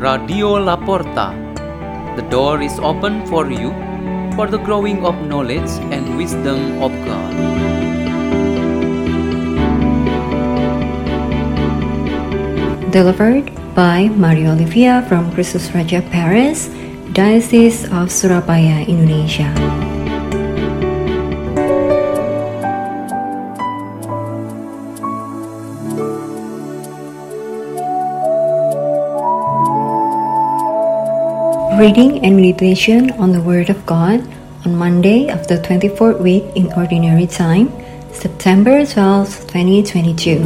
Radio Laporta. The door is open for you for the growing of knowledge and wisdom of God. Delivered by Maria Olivia from Christus Raja Paris, Diocese of Surabaya, Indonesia. Reading and meditation on the Word of God on Monday of the 24th week in Ordinary Time, September 12, 2022.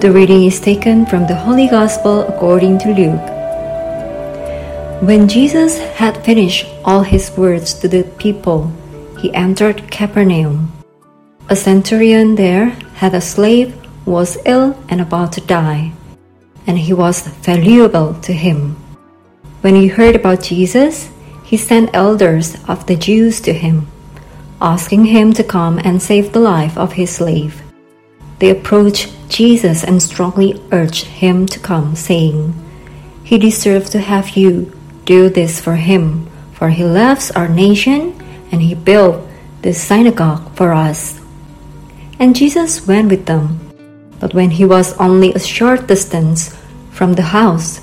The reading is taken from the Holy Gospel according to Luke. When Jesus had finished all his words to the people, he entered Capernaum. A centurion there had a slave was ill and about to die, and he was valuable to him. When he heard about Jesus, he sent elders of the Jews to him, asking him to come and save the life of his slave. They approached Jesus and strongly urged him to come, saying, He deserves to have you do this for him, for he loves our nation and he built this synagogue for us. And Jesus went with them. But when he was only a short distance from the house,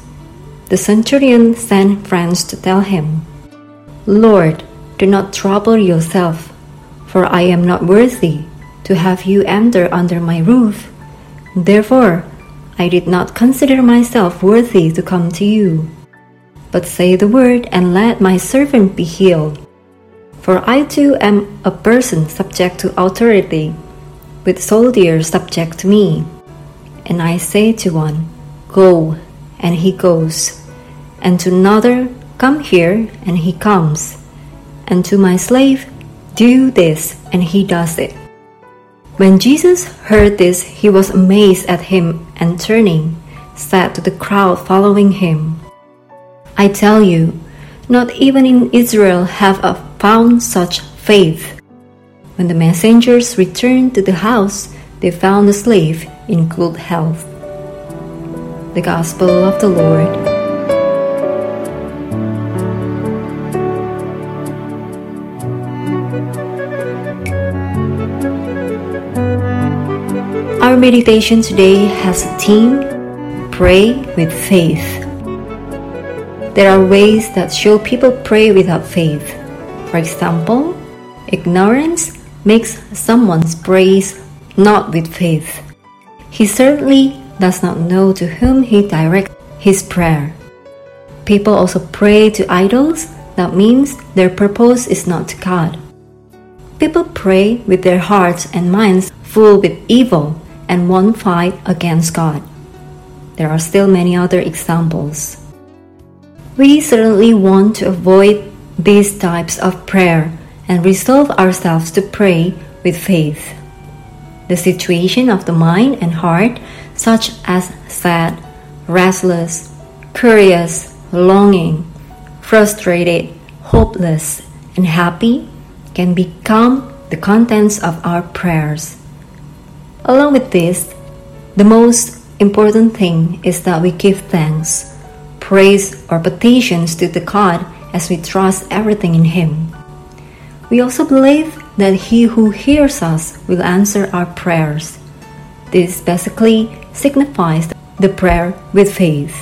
the centurion sent friends to tell him, Lord, do not trouble yourself, for I am not worthy to have you enter under my roof. Therefore, I did not consider myself worthy to come to you. But say the word and let my servant be healed. For I too am a person subject to authority, with soldiers subject me. And I say to one, Go, and he goes, and to another, Come here, and he comes, and to my slave, Do this, and he does it. When Jesus heard this, he was amazed at him and turning, said to the crowd following him, I tell you, not even in Israel have I found such faith. When the messengers returned to the house, they found the slave in good health. The Gospel of the Lord. Our meditation today has a theme Pray with Faith. There are ways that show people pray without faith. For example, ignorance makes someone's praise not with faith. He certainly does not know to whom he directs his prayer. People also pray to idols, that means their purpose is not to God. People pray with their hearts and minds full with evil and won't fight against God. There are still many other examples. We certainly want to avoid these types of prayer and resolve ourselves to pray with faith. The situation of the mind and heart, such as sad, restless, curious, longing, frustrated, hopeless, and happy, can become the contents of our prayers. Along with this, the most important thing is that we give thanks, praise, or petitions to the God as we trust everything in Him. We also believe that He who hears us will answer our prayers. This basically signifies the prayer with faith.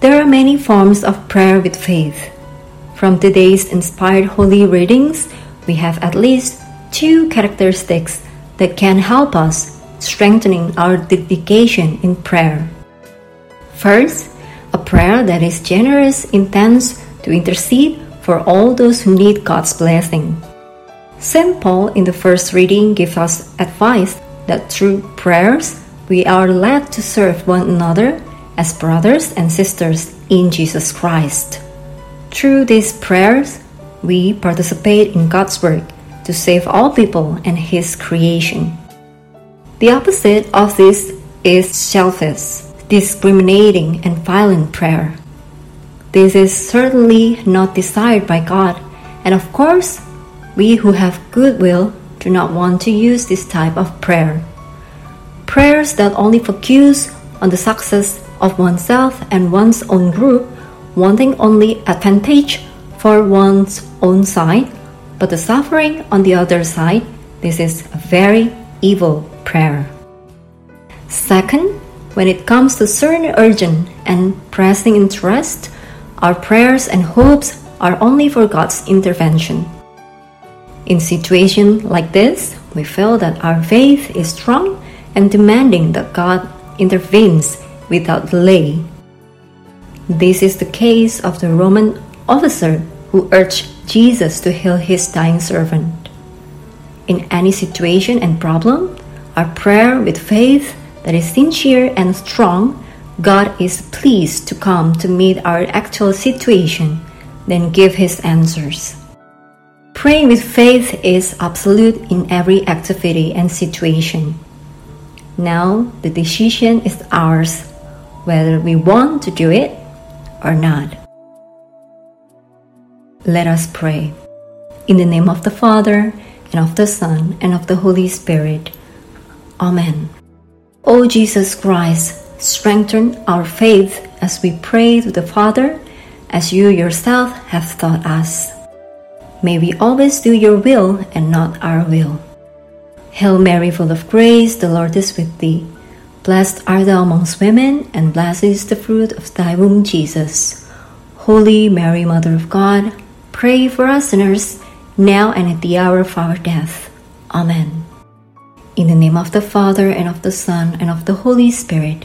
There are many forms of prayer with faith. From today's inspired holy readings, we have at least two characteristics that can help us strengthening our dedication in prayer. First, a prayer that is generous intends to intercede for all those who need God's blessing. St. Paul in the first reading gives us advice that through prayers we are led to serve one another as brothers and sisters in Jesus Christ. Through these prayers, we participate in God's work to save all people and His creation. The opposite of this is selfish, discriminating, and violent prayer. This is certainly not desired by God, and of course, we who have goodwill do not want to use this type of prayer. Prayers that only focus on the success of oneself and one's own group, wanting only advantage for one's own side, but the suffering on the other side, this is a very evil prayer. Second, when it comes to certain urgent and pressing interest, our prayers and hopes are only for God's intervention. In situations like this, we feel that our faith is strong and demanding that God intervenes without delay. This is the case of the Roman officer who urged Jesus to heal his dying servant. In any situation and problem, our prayer with faith that is sincere and strong, God is pleased to come to meet our actual situation, then give his answers. Praying with faith is absolute in every activity and situation. Now the decision is ours whether we want to do it or not. Let us pray. In the name of the Father, and of the Son, and of the Holy Spirit. Amen. O Jesus Christ, strengthen our faith as we pray to the Father, as you yourself have taught us. May we always do your will and not our will. Hail Mary, full of grace, the Lord is with thee. Blessed art thou amongst women, and blessed is the fruit of thy womb, Jesus. Holy Mary, Mother of God, pray for us sinners, now and at the hour of our death. Amen. In the name of the Father, and of the Son, and of the Holy Spirit.